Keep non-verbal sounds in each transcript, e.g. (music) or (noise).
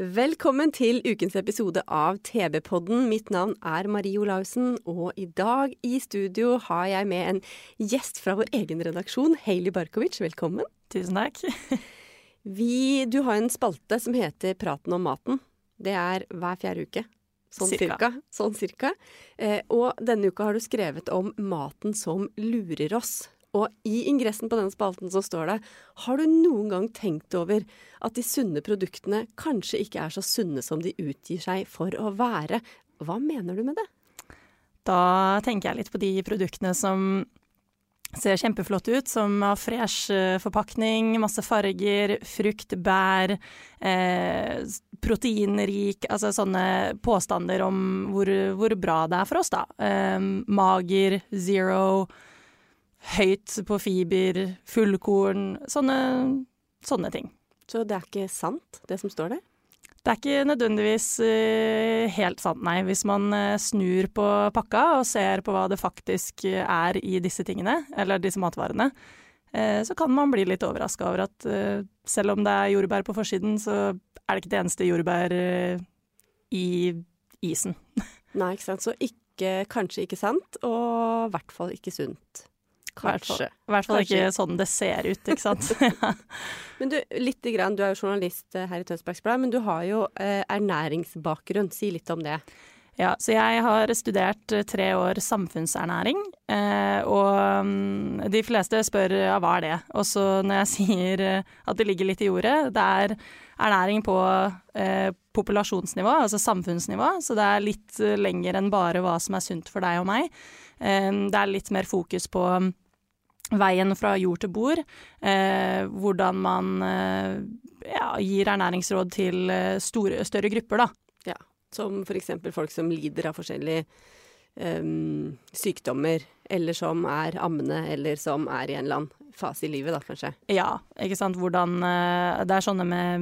Velkommen til ukens episode av TV-podden. Mitt navn er Marie Olaussen, og i dag i studio har jeg med en gjest fra vår egen redaksjon, Hailey Barkovic. Velkommen. Tusen takk. (laughs) Vi, du har en spalte som heter Praten om maten. Det er hver fjerde uke. Sånn cirka. Cirka. Sånn cirka. Eh, og denne uka har du skrevet om maten som lurer oss. Og i ingressen på denne spalten så står det Har du noen gang tenkt over at de sunne produktene kanskje ikke er så sunne som de utgir seg for å være? Hva mener du med det? Da tenker jeg litt på de produktene som ser kjempeflotte ut, som har fresh eh, forpakning, masse farger, frukt, bær, eh, proteinrik Altså sånne påstander om hvor, hvor bra det er for oss, da. Eh, mager, zero, høyt på fiber, fullkorn. Sånne, sånne ting. Så det er ikke sant, det som står der? Det er ikke nødvendigvis eh, helt sant, nei. Hvis man eh, snur på pakka og ser på hva det faktisk eh, er i disse tingene, eller disse matvarene, så kan man bli litt overraska over at selv om det er jordbær på forsiden, så er det ikke det eneste jordbær i isen. (laughs) Nei, ikke sant. Så ikke, kanskje ikke sant, og i hvert fall ikke sunt. Kanskje. I hvert fall ikke sånn det ser ut, ikke sant. (laughs) Ja. Men du, lite grann, du er jo journalist eh, her i Tønsbergs Blad, men du har jo eh, ernæringsbakgrunn. Si litt om det. Ja, så jeg har studert eh, tre år samfunnsernæring, eh, og mm, de fleste spør ja, hva er det? Og så når jeg (laughs) sier eh, at det ligger litt i jordet, det er ernæring på eh, populasjonsnivå, altså samfunnsnivå, så det er litt eh, lenger enn bare hva som er sunt for deg og meg. Eh, det er litt mer fokus på mm, veien fra jord til bord, eh, hvordan man ja, gir ernæringsråd til store, større grupper, da. Som for eksempel folk som lider av forskjellige um, sykdommer, eller som er ammende, eller som er i en eller annen fase i livet, da kanskje. Ja, ikke sant. Hvordan eh, Det er sånne med,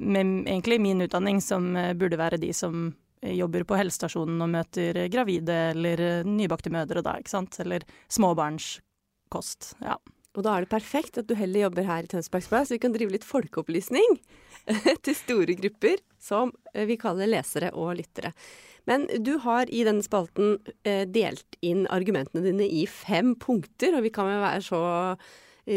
med egentlig min utdanning som eh, burde være de som jobber på helsestasjonen og møter gravide eller eh, nybakte mødre da, ikke sant. Eller småbarnskost. Ja. Og da er det perfekt at du heller jobber her i Tønsbergs Blad, så vi kan drive litt folkeopplysning (laughs) til store grupper som vi kaller lesere og lyttere. Men du har i denne spalten delt inn argumentene dine i fem punkter, og vi kan jo være så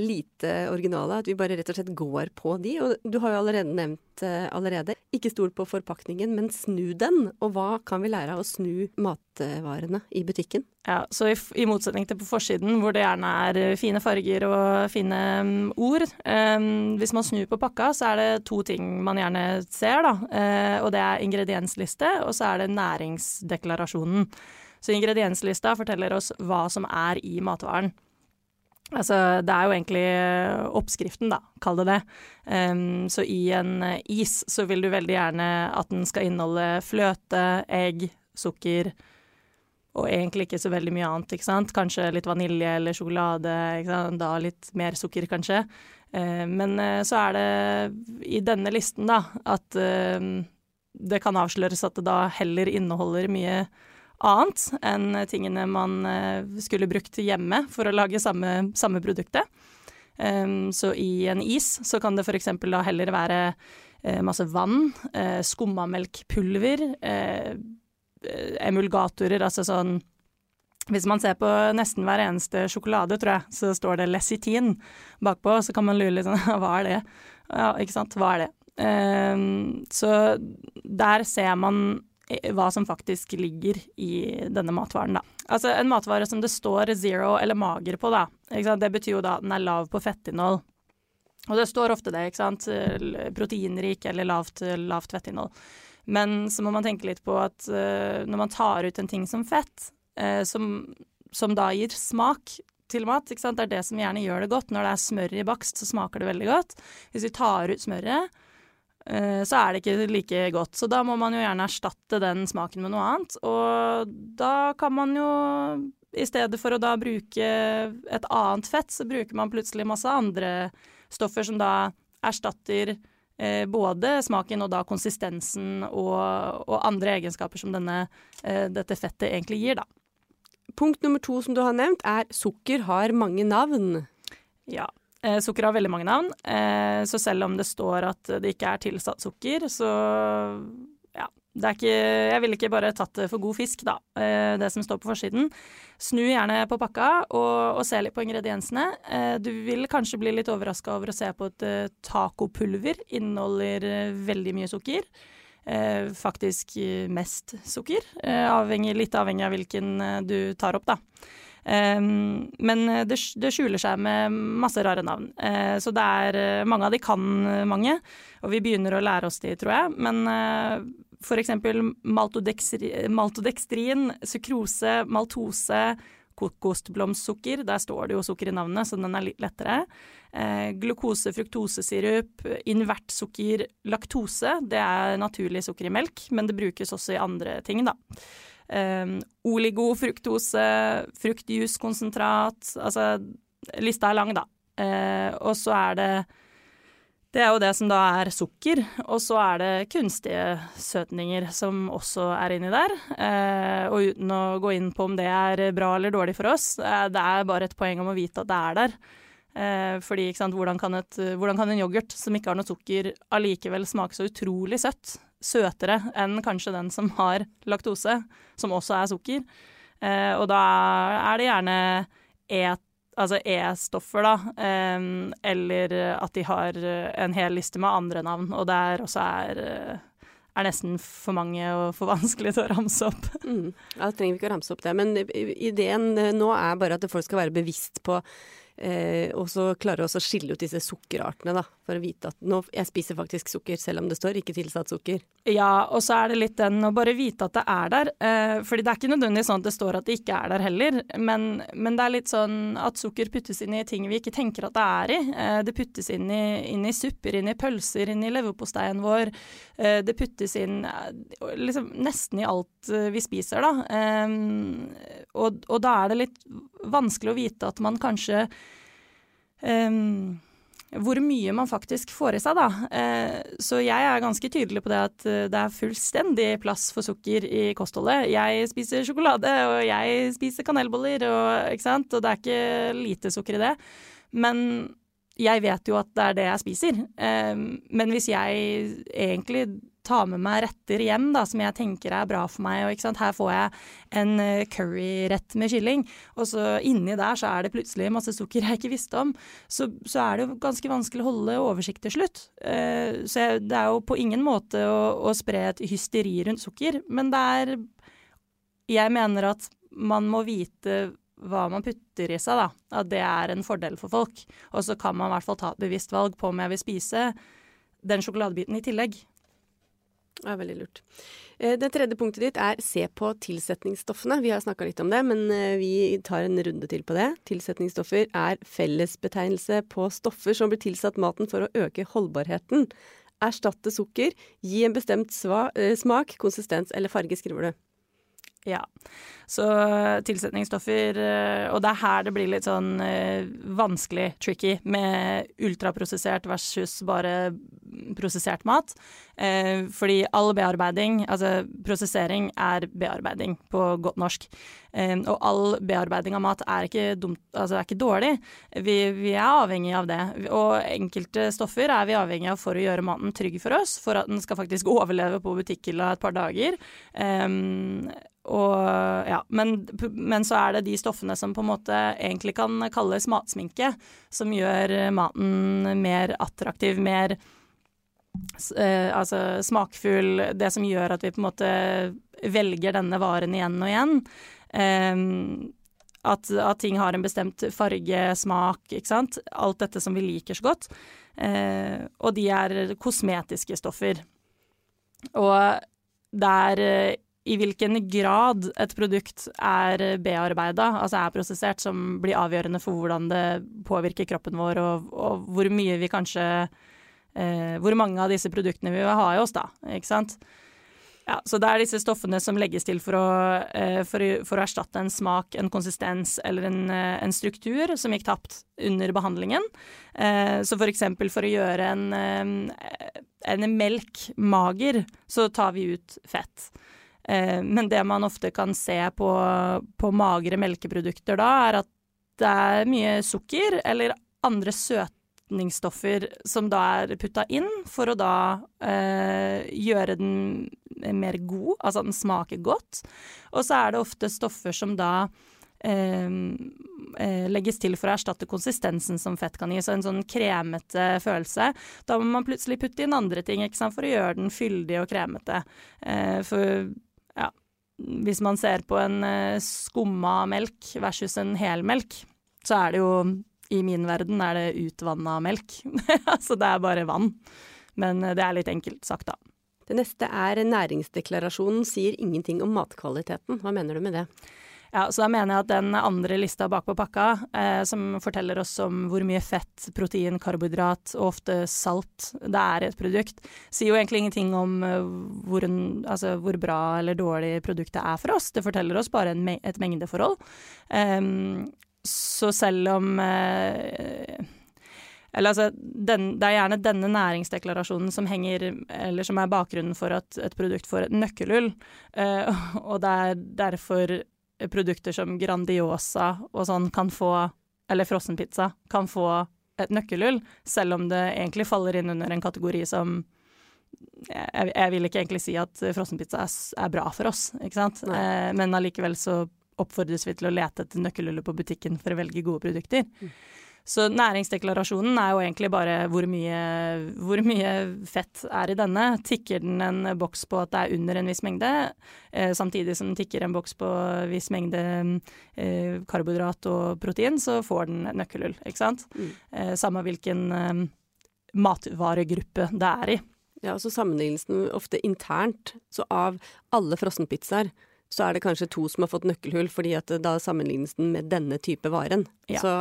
lite originale at vi bare rett og slett går på de. Og du har jo allerede nevnt eh, allerede ikke stol på forpakningen, men snu den. Og hva kan vi lære av å snu matvarene i butikken? Ja, så i, i motsetning til på forsiden, hvor det gjerne er eh, fine farger og fine um, ord, um, hvis man snur på pakka, så er det to ting man gjerne ser, da. Uh, og det er ingrediensliste, og så er det næringsdeklarasjonen. Så ingredienslista forteller oss hva som er i matvaren. Altså, det er jo egentlig eh, oppskriften, da, kall det det. Um, så i en eh, is så vil du veldig gjerne at den skal inneholde fløte, egg, sukker, og egentlig ikke så veldig mye annet, ikke sant. Kanskje litt vanilje eller sjokolade. Da litt mer sukker, kanskje. Uh, men uh, så er det i denne listen, da, at uh, det kan avsløres at det da heller inneholder mye annet enn tingene man eh, skulle brukt hjemme for å lage samme, samme produktet. Um, så i en is så kan det f.eks. da heller være eh, masse vann, eh, skummamelkpulver, emulgatorer, altså sånn Hvis man ser på nesten hver eneste sjokolade, tror jeg, så står det lecitin bakpå, så kan man lure litt sånn (laughs) Hva er det? Ja, ikke sant, hva er det? Um, så der ser man hva som faktisk ligger i denne matvaren, da. Altså en matvare som det står zero eller mager på, da. Det betyr jo da at den er lav på fettinnhold. Og det står ofte det, ikke sant. Proteinrik eller lavt, lavt fettinnhold. Men så må man tenke litt på at eh, når man tar ut en ting som fett, eh, som, som da gir smak til mat, ikke sant? det er det som gjerne gjør det godt. Når det er smør i bakst, så smaker det veldig godt. Hvis vi tar ut smøret, eh, så er det ikke like godt. Så da må man jo gjerne erstatte den smaken med noe annet. Og da kan man jo i stedet for å da bruke et annet fett, så bruker man plutselig masse andre stoffer som da erstatter eh, både smaken og da konsistensen og, og andre egenskaper som denne, eh, dette fettet egentlig gir, da. Punkt nummer to som du har nevnt, er sukker har mange navn. Ja. Eh, sukker har veldig mange navn, eh, så selv om det står at det ikke er tilsatt sukker, så ja. Det er ikke, jeg ville ikke bare tatt det for god fisk, da, eh, det som står på forsiden. Snu gjerne på pakka og, og se litt på ingrediensene. Du vil kanskje bli litt overraska over å se på at tacopulver inneholder veldig mye sukker. Faktisk mest sukker, avhengig, litt avhengig av hvilken du tar opp, da. Um, men det, det, skjuler seg med masse rare navn. Uh, så det er Mange av de kan mange, og vi begynner å lære oss de, tror jeg. Men uh, f.eks. maltodekstrin, sukrose, maltose, kokosblomstsukker. Der står det jo sukker i navnet, så den er litt lettere. Eh, glukose, fruktosesirup, invertsukker, laktose. Det er naturlig sukker i melk, men det brukes også i andre ting, da. Eh, oligofruktose, fruktjuskonsentrat. Altså, lista er lang, da. Eh, og så er det det er jo det som da er sukker, og så er det kunstige søtninger som også er inni der. Eh, og uten å gå inn på om det er bra eller dårlig for oss, eh, det er bare et poeng om å vite at det er der. Eh, fordi sant, hvordan, kan et, hvordan, kan en yoghurt som ikke har noe sukker, allikevel smake så utrolig søtt? Søtere enn kanskje den som har laktose, som også er sukker. Eh, og da er det gjerne et altså E-stoffer, da, um, eller at de har en hel liste med andre navn, og der også er, eh, er nesten for mange og for vanskelig til å ramse opp. (laughs) Mm. Ja, da trenger vi ikke å ramse opp det. Men ideen nå er bare at folk skal være bevisst på Eh, og så også å skille ut disse sukkerartene, da, for å vite at nå, jeg spiser faktisk sukker, selv om det står ikke tilsatt sukker. Ja, og så er det litt den å bare vite at det er der. Eh, fordi det er ikke nødvendigvis sånn at det står at det ikke er der heller, men, men, det er litt sånn at sukker puttes inn i ting vi ikke tenker at det er i. Eh, det puttes inn i, inn i, supper, inn i pølser, inn i leverposteien vår. Eh, det puttes inn eh, liksom nesten i alt eh, vi spiser, da. Og, og da er det litt vanskelig å vite at man kanskje um, hvor mye man faktisk får i seg, da. Uh, så jeg er ganske tydelig på det at uh, det er fullstendig plass for sukker i kostholdet. Jeg spiser sjokolade, og jeg spiser kanelboller, og, og det er ikke lite sukker i det. Men jeg vet jo at det er det jeg spiser. Um, men hvis jeg egentlig ta med meg retter hjem da, som jeg tenker er bra for meg. Og, Her får jeg en eh, curryrett med kylling, og så inni der så er det plutselig masse sukker jeg ikke visste om. Så, så er det jo ganske vanskelig å holde oversikt til slutt. Uh, så jeg, det er jo på ingen måte å, å spre et hysteri rundt sukker, men det er Jeg mener at man må vite hva man putter i seg, da. At det er en fordel for folk. Og så kan man i hvert fall ta et bevisst valg på om jeg vil spise den sjokoladebiten i tillegg. Ja, veldig lurt. Eh, det tredje punktet ditt er se på tilsetningsstoffene. Vi har snakka litt om det, men eh, vi tar en runde til på det. Tilsetningsstoffer er fellesbetegnelse på stoffer som blir tilsatt maten for å øke holdbarheten. Erstatte sukker. Gi en bestemt eh, smak, konsistens eller farge, skriver du. Ja. Så tilsetningsstoffer Og det er her det blir litt sånn vanskelig, tricky, med ultraprosessert versus bare prosessert mat. Eh, fordi all bearbeiding, altså prosessering, er bearbeiding på godt norsk. Eh, og all bearbeiding av mat er ikke, dumt, altså er ikke dårlig. Vi, vi, er avhengig av det. Og enkelte stoffer er vi avhengig av for å gjøre maten trygg for oss, for at den skal faktisk (laughs) overleve på butikkhylla et par dager. Eh, og, ja, men, men, så er det de stoffene som på en måte egentlig kan kalles matsminke, som gjør maten mer attraktiv, mer eh, altså smakfull, det som gjør at vi på en måte velger denne varen igjen og igjen. Eh, at, at, ting har en bestemt farge, smak, ikke sant. Alt dette som vi liker så godt. Eh, og de er kosmetiske stoffer. Og det er eh, i hvilken grad et produkt er bearbeida, altså er prosessert, som blir avgjørende for hvordan det påvirker kroppen vår, og, og hvor mye vi kanskje eh, hvor mange av disse produktene vi vil ha i oss, da. Ikke sant. Ja, så det er disse stoffene som legges til for å, eh, for, for å erstatte en smak, en konsistens eller en, eh, en, struktur som gikk tapt under behandlingen. Eh, så for eksempel for å gjøre en, en melk mager, så tar vi ut fett. Men det man ofte kan se på, på magre melkeprodukter da, er at det er mye sukker eller andre søte erstatningsstoffer som da er putta inn for å da eh, gjøre den mer god, altså at den smaker godt. Og så er det ofte stoffer som da eh, eh, legges til for å erstatte konsistensen som fett kan gi, så en sånn kremete følelse. Da må man plutselig putte inn andre ting for å gjøre den fyldig og kremete. Eh, for ja, hvis man ser på en eh, skumma melk versus en helmelk, så er det jo i min verden er det utvanna melk. (laughs) altså det er bare vann. Men eh, det er litt enkelt sagt, da. Det neste er næringsdeklarasjonen sier ingenting om matkvaliteten. Hva mener du med det? Ja, så da mener jeg at den andre lista bakpå pakka, eh, som forteller oss om hvor mye fett, protein, karbohydrat og ofte salt det er i et produkt, sier jo egentlig ingenting om eh, hvor, en, altså, hvor bra eller dårlig produktet er for oss. Det forteller oss bare en, et mengdeforhold. Um, så selv om eh, eller altså, den, det er gjerne denne næringsdeklarasjonen som henger, eller som er bakgrunnen for at et produkt får et nøkkelhull. Eh, og det er derfor produkter som Grandiosa og sånn kan få, eller frossenpizza, kan få et nøkkelhull, selv om det egentlig faller inn under en kategori som jeg, jeg vil ikke egentlig si at frossenpizza er, er bra for oss, ikke sant. Eh, men allikevel så oppfordres vi til å lete etter nøkkelhullet på butikken for å velge gode produkter. Mm. Så næringsdeklarasjonen er jo egentlig bare hvor mye, hvor mye, fett er i denne. Tikker den en boks på at det er under en viss mengde, eh, samtidig som den tikker en boks på en viss mengde eh, karbohydrat og protein, så får den nøkkelhull, ikke sant. Mm. Eh, samme hvilken matvaregruppe det er i. Ja, og så sammenlignes den ofte internt. Så av alle frossenpizzaer så er det kanskje to som har fått nøkkelhull, fordi at da sammenlignes den med denne type varen. Ja. Så,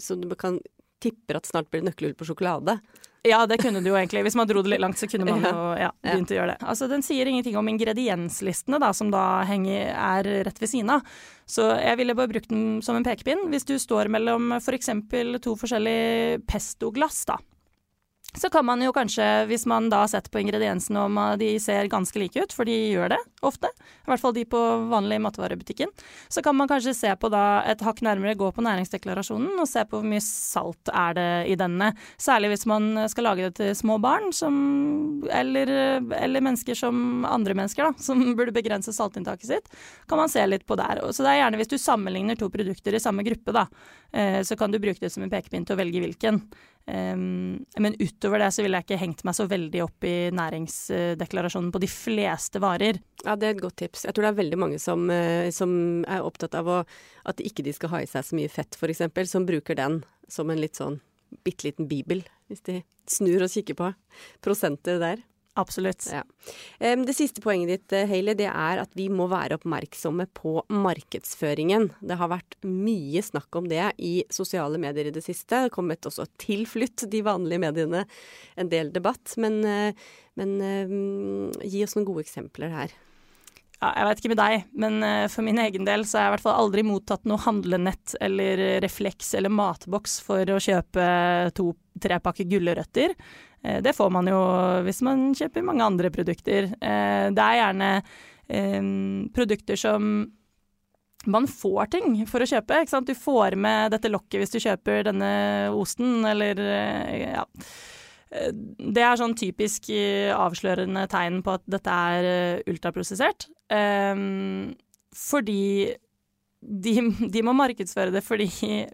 så, du kan tipper at snart blir det nøkkelhull på sjokolade. Ja, det kunne du jo egentlig. Hvis man dro det litt langt, så kunne man (laughs) jo ja, begynt å gjøre det. Altså, Den sier ingenting om ingredienslistene, da, som da henger, er rett ved siden av. Så jeg ville bare brukt den som en pekepinn. Hvis du står mellom f.eks. For to forskjellige pestoglass, da så kan man jo kanskje, hvis man da har sett på ingrediensene om de ser ganske like ut, for de gjør det ofte, i hvert fall de på vanlig matvarebutikken, så kan man kanskje se på da et hakk nærmere, gå på næringsdeklarasjonen og se på hvor mye salt er det i denne. Særlig hvis man skal lage det til små barn, som, eller, eller, mennesker som andre mennesker, da, som (laughs) burde begrense saltinntaket sitt, kan man se litt på der. Så det er gjerne hvis du sammenligner to produkter i samme gruppe, da, eh, så kan du bruke det som en pekepinn til å velge hvilken. Men utover det så ville jeg ikke hengt meg så veldig opp i næringsdeklarasjonen på de fleste varer. Ja, det er et godt tips. Jeg tror det er veldig mange som, uh, som er opptatt av å, at ikke de skal ha i seg så mye fett, f.eks., som bruker den som en litt sånn bitte liten bibel, hvis de snur og kikker på prosenter der. Absolutt. Ja. Det siste poenget ditt, Hayley, det er at vi må være oppmerksomme på markedsføringen. Det har vært mye snakk om det i sosiale medier i det siste. Det har kommet også tilflytt de vanlige mediene en del debatt. Men, eh, men eh, gi oss noen gode eksempler her. Ja, jeg vet ikke med deg, men for min egen del så har jeg i hvert fall aldri mottatt noe handlenett eller refleks eller matboks for å kjøpe to-tre pakker gulrøtter. Eh, det får man jo hvis man kjøper mange andre produkter. Eh, det er gjerne eh, produkter som man får ting for å kjøpe. Ikke sant? Du får med dette lokket hvis du kjøper denne osten, eller ja. Det er sånn typisk avslørende tegn på at dette er ultraprosessert. Fordi de, de, må markedsføre det fordi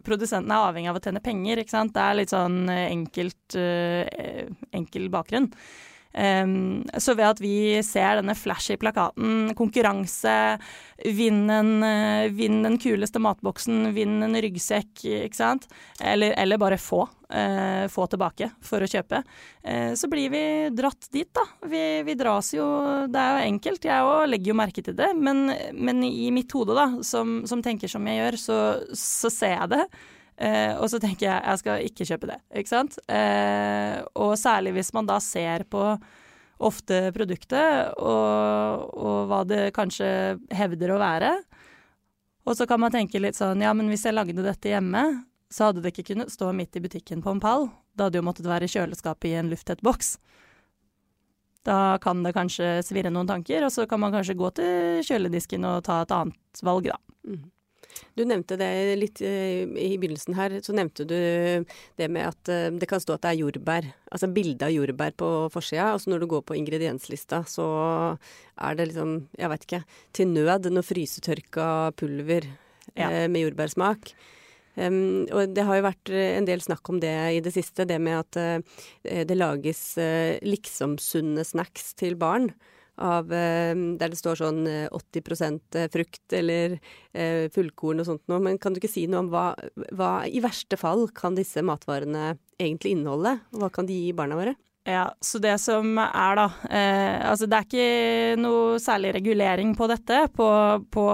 produsentene er avhengig av å tjene penger. Det er litt sånn eh, enkelt, uh, enkel bakgrunn. Um, så ved at vi ser denne flashy plakaten, konkurranse, vinn, den, uh, vinn den kuleste matboksen, vinn en ryggsekk, ikke sant, eller, eller bare få, uh, få tilbake for å kjøpe, uh, så blir vi dratt dit, da. Vi, vi, dras jo Det er jo enkelt, jeg òg legger jo merke til det, men, men, i mitt hode, da, som, som tenker som jeg gjør, så, så ser jeg det. Eh, og så tenker jeg jeg skal ikke kjøpe det, ikke sant. Eh, og særlig hvis man da ser på ofte produktet og, og hva det kanskje hevder å være. Og så kan man tenke litt sånn ja, men hvis jeg lagde dette hjemme, så hadde det ikke kunnet stå midt i butikken på en pall. Det hadde jo måttet være i kjøleskapet i en lufttett boks. Da kan det kanskje svirre noen tanker, og så kan man kanskje gå til kjøledisken og ta et annet valg, da. Mm. Du nevnte det litt eh, i begynnelsen her. Så nevnte du det med at eh, det kan stå at det er jordbær. Altså bilde av jordbær på forsida. Og så når du går på ingredienslista, så er det liksom, jeg veit ikke, til nød noe frysetørka pulver ja. eh, med jordbærsmak. Um, og det har jo vært en del snakk om det i det siste, det med at uh, det lages uh, liksom-sunne snacks til barn av eh, Der det står sånn 80 eh, eh, frukt eller fullkorn og sånt noe. Men kan du ikke si noe om hva, hva i verste fall kan disse matvarene egentlig inneholde? Og hva kan de gi barna våre? Ja, så det som er da eh, Altså det er ikke noe særlig regulering på dette, på, på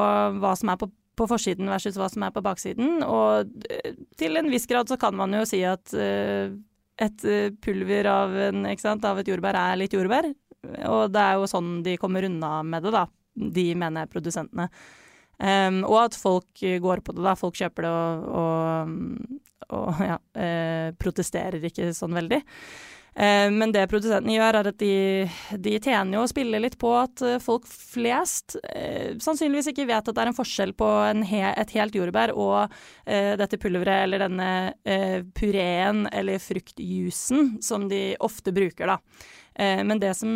hva som er på, på, forsiden versus hva som er på baksiden. Og til en viss grad så kan man jo si at eh, et pulver av, en, sant, av, et jordbær er litt jordbær. Og det er jo sånn de kommer unna med det, da. De mener produsentene. Um, og at folk går på det, da. Folk kjøper det og, og, og ja, eh, protesterer ikke sånn veldig. Eh, men det produsentene gjør, er at de, de tjener jo og spiller litt på at eh, folk flest eh, sannsynligvis ikke vet at det er en forskjell på en he, et helt jordbær og eh, dette pulveret eller denne eh, pureen eller fruktjusen som de ofte bruker, da. Eh, men det som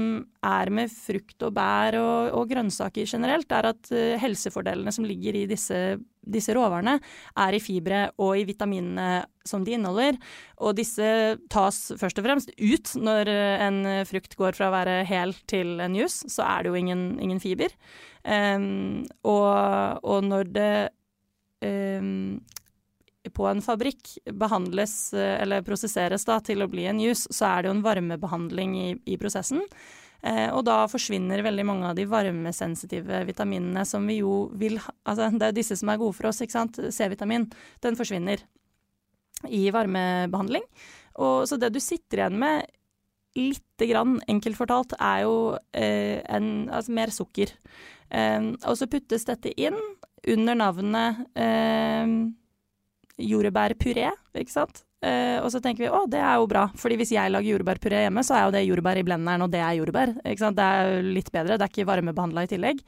er med frukt og bær og, og grønnsaker generelt, er at uh, helsefordelene som ligger i disse, disse, råvarene, er i fibre og i vitaminene som de inneholder. Og disse tas først og fremst ut når eh, en frukt går fra å være hel til en juice. Så er det jo ingen, ingen fiber. Um, og, og, når det um, på en fabrikk behandles eh, eller prosesseres da, til å bli en juice, så er det jo en varmebehandling i, i prosessen. Eh, og da forsvinner veldig mange av de varmesensitive vitaminene som vi jo vil ha Altså det er disse som er gode for oss, ikke sant. C-vitamin. Den forsvinner i varmebehandling. Og så det du sitter igjen med, lite grann enkelt fortalt, er jo eh, en, altså mer sukker. Eh, og så puttes dette inn under navnet eh, jordbærpuré, ikke sant. Eh, og så tenker vi å, det er jo bra, fordi hvis jeg lager jordbærpuré hjemme, så er jo det jordbær i blenderen, og det er jordbær. ikke sant? Det er jo litt bedre, det er ikke varmebehandla i tillegg.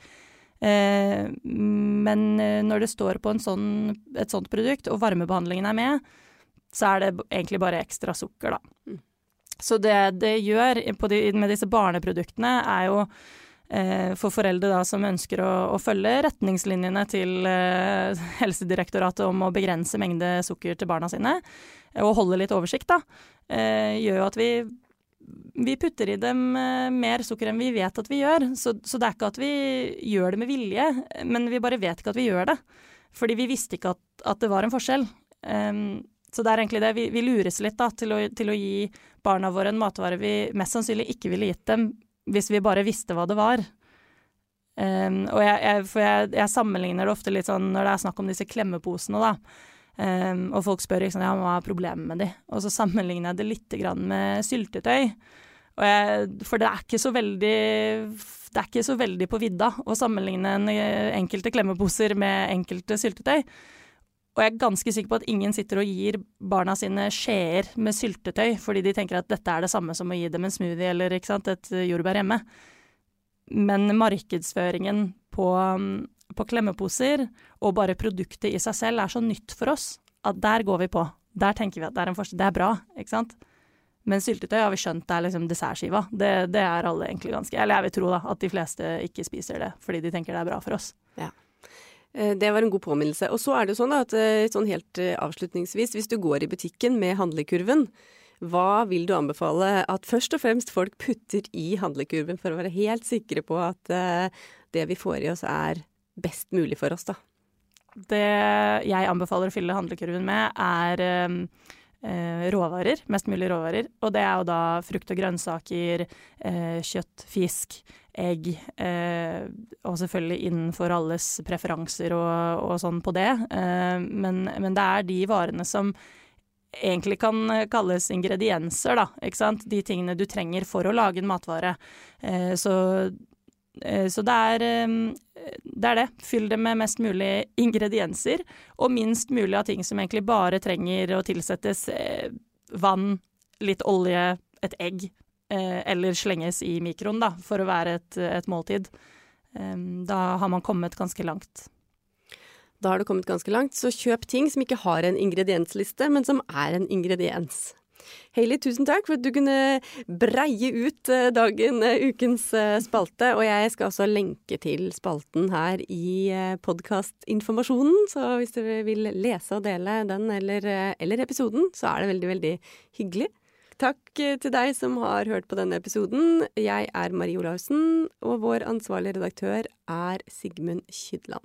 Eh, men eh, når det står på sånn, et sånt produkt, og varmebehandlingen er med, så er det egentlig bare ekstra sukker, da. Mm. Så det det gjør de, med disse barneproduktene, er jo for foreldre da, som ønsker å, å følge retningslinjene til eh, (laughs) Helsedirektoratet om å begrense mengde sukker til barna sine, og holde litt oversikt, da, eh, gjør jo at vi, vi putter i dem eh, mer sukker enn vi vet at vi gjør. Så, så, det er ikke at vi gjør det med vilje, men vi bare vet ikke at vi gjør det. Fordi vi visste ikke at, at det var en forskjell. Um, så det er egentlig det. Vi, vi lures litt da, til å, til å, gi barna våre en matvare vi mest sannsynlig ikke ville gitt dem hvis vi bare visste hva det var. Um, og jeg, jeg, for jeg, jeg, sammenligner det ofte litt sånn når det er snakk om disse klemmeposene, da. Um, og folk spør liksom, ja, hva er problemet med de? Og så sammenligner jeg det litt med syltetøy. for det er ikke så veldig Det er ikke så veldig på vidda å sammenligne eh, enkelte klemmeposer med enkelte syltetøy. Og jeg er ganske sikker på at ingen sitter og gir barna sine skjeer med syltetøy fordi de tenker at dette er det samme som å gi dem en smoothie eller sant, et jordbær hjemme. Men markedsføringen på, på, klemmeposer og bare produktet i seg selv er så nytt for oss at der går vi på. Der tenker vi at det er en. Det er bra, ikke sant. Men syltetøy har vi skjønt er liksom dessertskiva. Det, det er alle egentlig ganske Eller jeg vil tro da at de fleste ikke spiser det fordi de tenker det er bra for oss. Ja. Eh, det var en god påminnelse. Og så er det sånn at eh, sånn helt eh, avslutningsvis, hvis du går i butikken med handlekurven, hva vil du anbefale at først og fremst folk putter i handlekurven for å være helt sikre på at det vi får i oss er best mulig for oss, da? Det jeg anbefaler å fylle handlekurven med, er råvarer, mest mulig råvarer. Og det er jo da frukt og grønnsaker, eh, kjøtt, fisk, egg. Eh, og selvfølgelig innenfor alles preferanser og, og sånn på det. Eh, men, men, det er de varene som egentlig kan kalles ingredienser, da. Ikke sant? De tingene du trenger for å lage en matvare. Eh, så, eh, så det er det er det. Fyll det med mest mulig ingredienser, og minst mulig av ting som egentlig bare trenger å tilsettes vann, litt olje, et egg Eh, eller slenges i mikroen, da, for å være et, et måltid. Da har man kommet ganske langt. Da har du kommet ganske langt, så kjøp ting som ikke har en ingrediensliste, men som er en ingrediens. Hayley, tusen takk for at du kunne breie ut eh, dagen, eh, ukens spalte. Og jeg skal også lenke til spalten her i podkastinformasjonen, så hvis dere vil lese og dele den eller, eller episoden, så er det veldig, veldig hyggelig. Takk eh, til deg som har hørt på denne episoden. Jeg er Marie Olaussen, og vår ansvarlige redaktør er Sigmund Kydland.